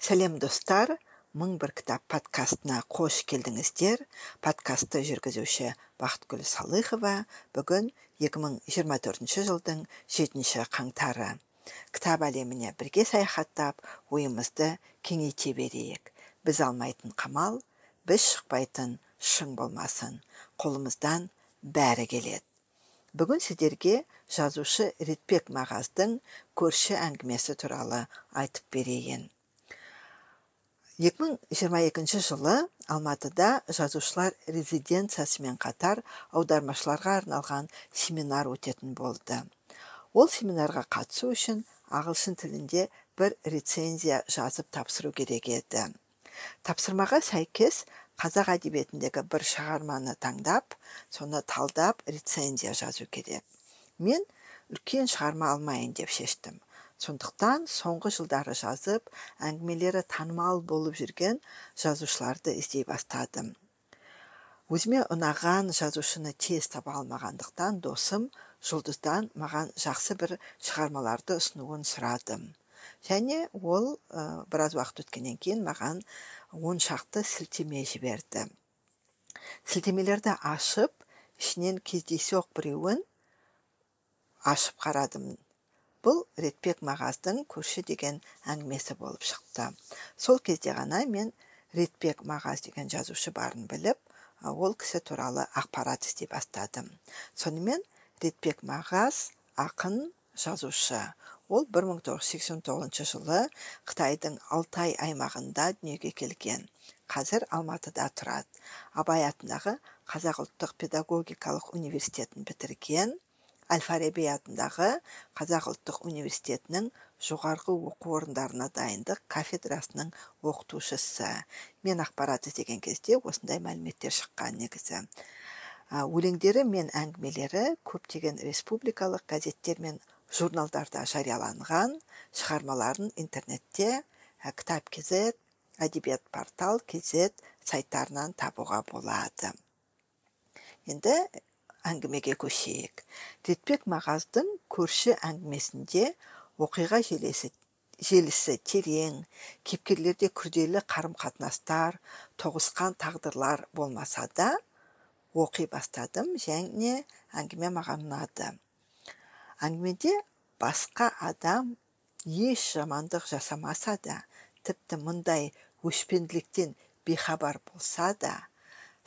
сәлем достар. Мың бір кітап подкастына қош келдіңіздер. Подкастты жүргізуші бақытгүл салыхова. Бүгін 2024 жылдың 7 қаңтары. Кітап әлеміне бірге саяхаттап ойымызды кеңейте берейік. Біз алмайтын қамал біз шықпайтын шың болмасын. Қолымыздан бәрі келеді. Бүгін сіздерге жазушы ретбек мағаздың көрші әңгімесі туралы айтып берейін. 2022 жылы алматыда жазушылар резиденциясымен қатар аудармашыларға арналған семинар өтетін болды. Ол семинарға қатысу үшін ағылшын тілінде бір рецензия жазып тапсыру керек еді. Тапсырмаға сәйкес қазақ әдебиетіндегі бір шығарманы таңдап соны талдап рецензия жазу керек. Мен үлкен шығарма алмайын деп шештім. Сондықтан соңғы жылдары жазып әңгімелері танымал болып жүрген жазушыларды іздей бастадым. Өзіме ұнаған жазушыны тез таба алмағандықтан досым жұлдыздан маған жақсы бір шығармаларды ұсынуын сұрадым және ол ә, біраз уақыт өткеннен кейін маған он шақты сілтеме жіберді. Сілтемелерді ашып ішінен кездейсоқ біреуін ашып қарадым. Бұл ретбек мағаздың көрші деген әңгімесі болып шықты. Сол кезде ғана мен ретбек мағаз деген жазушы барын біліп ол кісі туралы ақпарат іздей бастадым. Сонымен ретбек мағаз ақын жазушы. Ол 1989 жылы қытайдың алтай аймағында дүниеге келген. Қазір алматыда тұрады. Абай атындағы қазақ ұлттық педагогикалық университетін бітірген әл фараби атындағы қазақ ұлттық университетінің жоғарғы оқу орындарына дайындық кафедрасының оқытушысы. Мен ақпарат іздеген кезде осындай мәліметтер шыққан негізі. Өлеңдері мен әңгімелері көптеген республикалық газеттер мен журналдарда жарияланған шығармаларын интернетте кітап kz әдебиет портал kz сайттарынан табуға болады. Енді әңгімеге көшейік. Ретбек мағаздың көрші әңгімесінде оқиға желесі желісі терең кейіпкерлерде күрделі қарым қатынастар тоғысқан тағдырлар болмаса да оқи бастадым және әңгіме маған ұнады әңгімеде басқа адам еш жамандық жасамаса да тіпті мұндай өшпенділіктен бейхабар болса да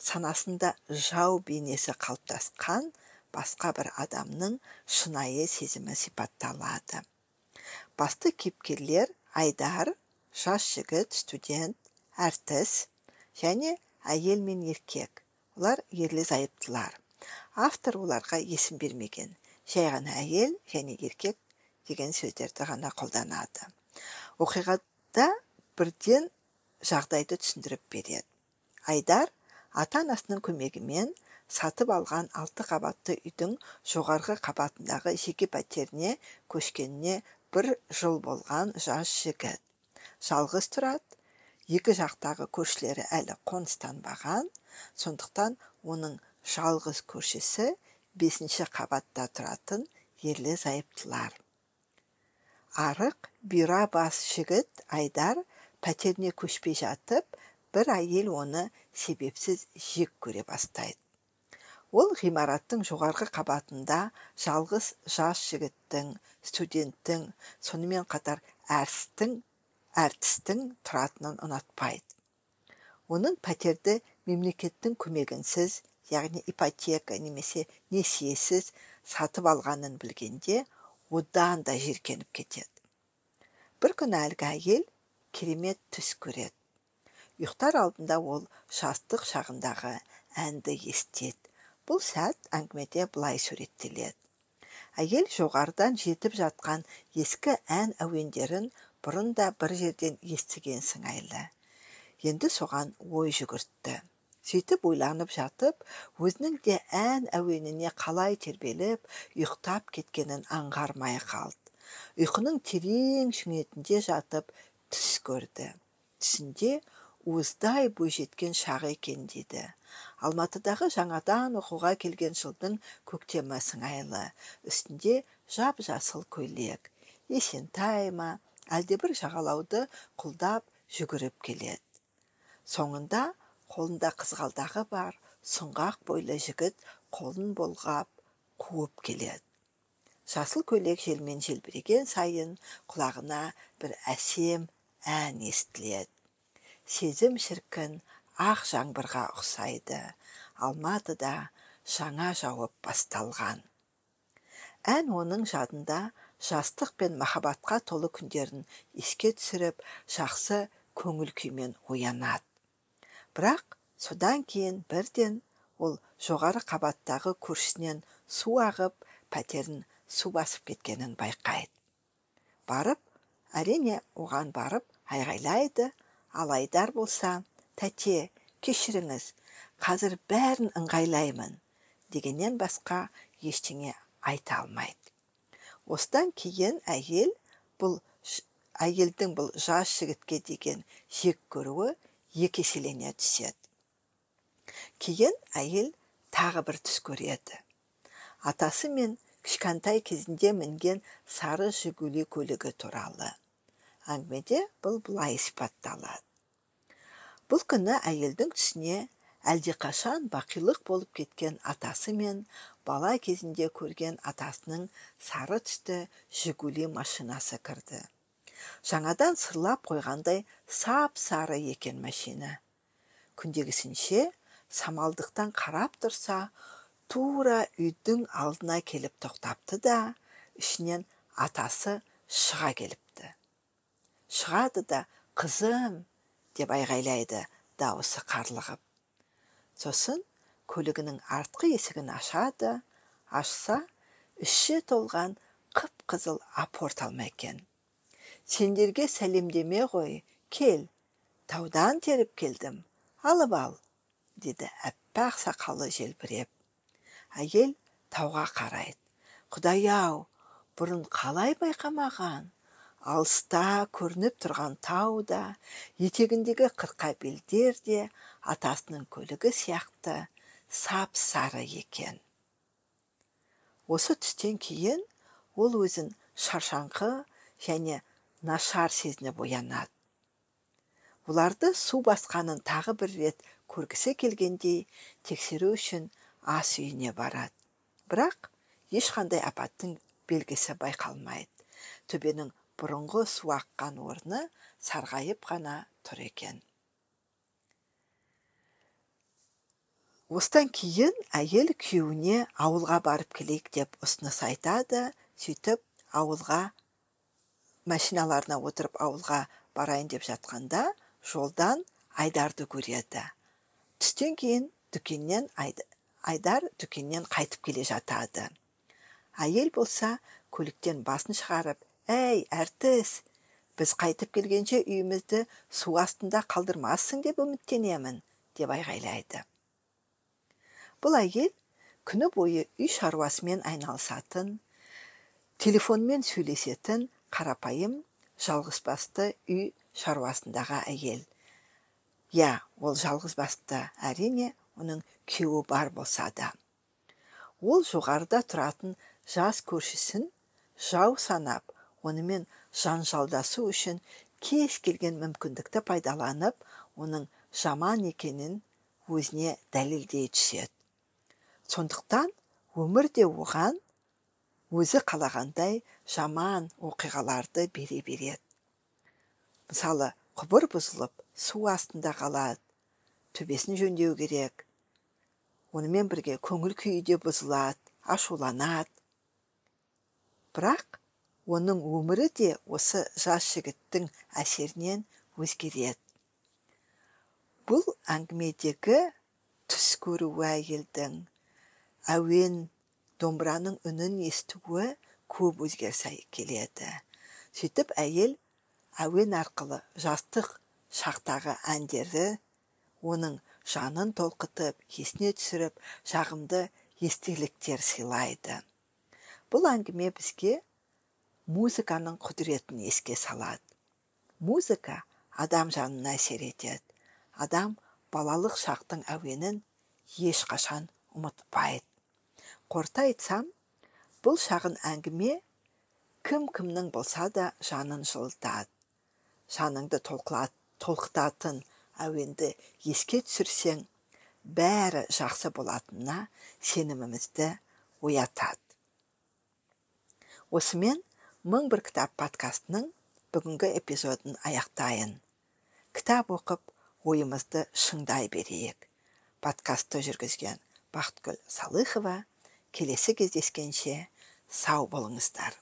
санасында жау бейнесі қалыптасқан басқа бір адамның шынайы сезімі сипатталады. Басты кейіпкерлер айдар жас жігіт студент әртіс және әйел мен еркек. Олар ерлі зайыптылар. Автор оларға есім бермеген жай ғана әйел және еркек деген сөздерді ғана қолданады. Оқиғада бірден жағдайды түсіндіріп береді. Айдар ата анасының көмегімен сатып алған алты қабатты үйдің жоғарғы қабатындағы жеке пәтеріне көшкеніне бір жыл болған жас жігіт. Жалғыз тұрады екі жақтағы көршілері әлі қоныстанбаған сондықтан оның жалғыз көршісі бесінші қабатта тұратын ерлі зайыптылар. Арық бұйра бас жігіт айдар пәтеріне көшпей жатып бір әйел оны себепсіз жек көре бастайды. Ол ғимараттың жоғарғы қабатында жалғыз жас жігіттің студенттің сонымен қатар әрістің әртістің тұратынын ұнатпайды. Оның пәтерді мемлекеттің көмегінсіз яғни ипотека немесе несиесіз сатып алғанын білгенде одан да жиіркеніп кетеді. Бір күні әлгі әйел керемет түс көреді. Ұйықтар алдында ол жастық шағындағы әнді естеді бұл сәт әңгімеде былай суреттеледі әйел жоғарыдан жетіп жатқан ескі ән әуендерін бұрын да бір жерден естіген сыңайлы. Енді соған ой жүгіртті. Сөйтіп ойланып жатып өзінің де ән әуеніне қалай тербеліп ұйықтап кеткенін аңғармай қалды. Ұйқының терең шүңетінде жатып түс көрді. Түсінде уыздай бойжеткен шағы екен дейді алматыдағы жаңадан оқуға келген жылдың көктемі сыңайлы үстінде жап жасыл көйлек есентай ма әлдебір жағалауды құлдап жүгіріп келеді. Соңында қолында қызғалдағы бар сұңғақ бойлы жігіт қолын болғап қуып келеді. Жасыл көйлек желмен желбіреген сайын құлағына бір әсем ән естіледі. Сезім шіркін ақ жаңбырға ұқсайды. Алматыда жаңа жауып басталған. Ән оның жадында жастық пен махаббатқа толы күндерін еске түсіріп жақсы көңіл күймен оянады. Бірақ содан кейін бірден ол жоғары қабаттағы көршісінен су ағып пәтерін су басып кеткенін байқайды. Барып әрине оған барып айғайлайды ал айдар болса тәте кешіріңіз қазір бәрін ыңғайлаймын дегеннен басқа ештеңе айта алмайды. Осыдан кейін әйел бұл әйелдің бұл жас жігітке деген жек көруі екі еселене түседі. Кейін әйел тағы бір түс көреді. Атасы мен кішкентай кезінде мінген сары жигули көлігі туралы. Әңгімеде бұл былай сипатталады. Бұл күні әйелдің түсіне әлдеқашан бақилық болып кеткен атасы мен бала кезінде көрген атасының сары түсті жигули машинасы кірді. Жаңадан сырлап қойғандай сап сары екен машина. Күндегісінше самалдықтан қарап тұрса тура үйдің алдына келіп тоқтапты да ішінен атасы шыға келіпті шығады да қызым деп айғайлайды дауысы қарлығып. Сосын көлігінің артқы есігін ашады ашса іші толған қып қызыл апорт алма екен. Сендерге сәлемдеме ғой кел таудан теріп келдім алып ал деді аппақ сақалы желбіреп. Әйел тауға қарайды. Құдай ау бұрын қалай байқамаған? Алыста көрініп тұрған тау да етегіндегі қырқа белдер де атасының көлігі сияқты сап сары екен. Осы түстен кейін ол өзін шаршаңқы және нашар сезініп оянады. Бұларды су басқанын тағы бір рет көргісі келгендей тексеру үшін ас үйіне барады. Бірақ ешқандай апаттың белгісі байқалмайды. Төбенің бұрынғы су аққан орны сарғайып қана тұр екен. Осыдан кейін әйел күйеуіне ауылға барып келейік деп ұсыныс айтады сөйтіп ауылға машиналарына отырып ауылға барайын деп жатқанда жолдан айдарды көреді. Түстен кейін дүкеннен айдар дүкеннен қайтып келе жатады. Әйел болса көліктен басын шығарып әй әртіс біз қайтып келгенше үйімізді су астында қалдырмассың деп үміттенемін деп айғайлайды. Бұл әйел күні бойы үй шаруасымен айналысатын телефонмен сөйлесетін қарапайым жалғызбасты үй шаруасындағы әйел. Иә ол жалғызбасты әрине оның күйеуі бар болса да. Ол жоғарыда тұратын жас көршісін жау санап онымен жанжалдасу үшін кез келген мүмкіндікті пайдаланып оның жаман екенін өзіне дәлелдей түседі. Сондықтан өмір де оған өзі қалағандай жаман оқиғаларды бере береді. Мысалы құбыр бұзылып су астында қалады төбесін жөндеу керек онымен бірге көңіл күйі де бұзылады ашуланады. Бірақ оның өмірі де осы жас жігіттің әсерінен өзгереді. Бұл әңгімедегі түс көруі әйелдің әуен домбыраның үнін естуі көп өзгерсе келеді. Сөйтіп әйел әуен арқылы жастық шақтағы әндері оның жанын толқытып есіне түсіріп жағымды естеліктер сыйлайды. Бұл әңгіме бізге музыканың құдіретін еске салады. Музыка адам жанына әсер етеді. Адам балалық шақтың әуенін ешқашан ұмытпайды. Қорыта айтсам бұл шағын әңгіме кім кімнің болса да жанын жылытады. Жаныңды толқытатын әуенді еске түсірсең бәрі жақсы болатынына сенімімізді оятады. Осымен мың бір кітап подкастының бүгінгі эпизодын аяқтайын. Кітап оқып ойымызды шыңдай берейік. Подкастты жүргізген бақытгүл салыхова. Келесі кездескенше сау болыңыздар.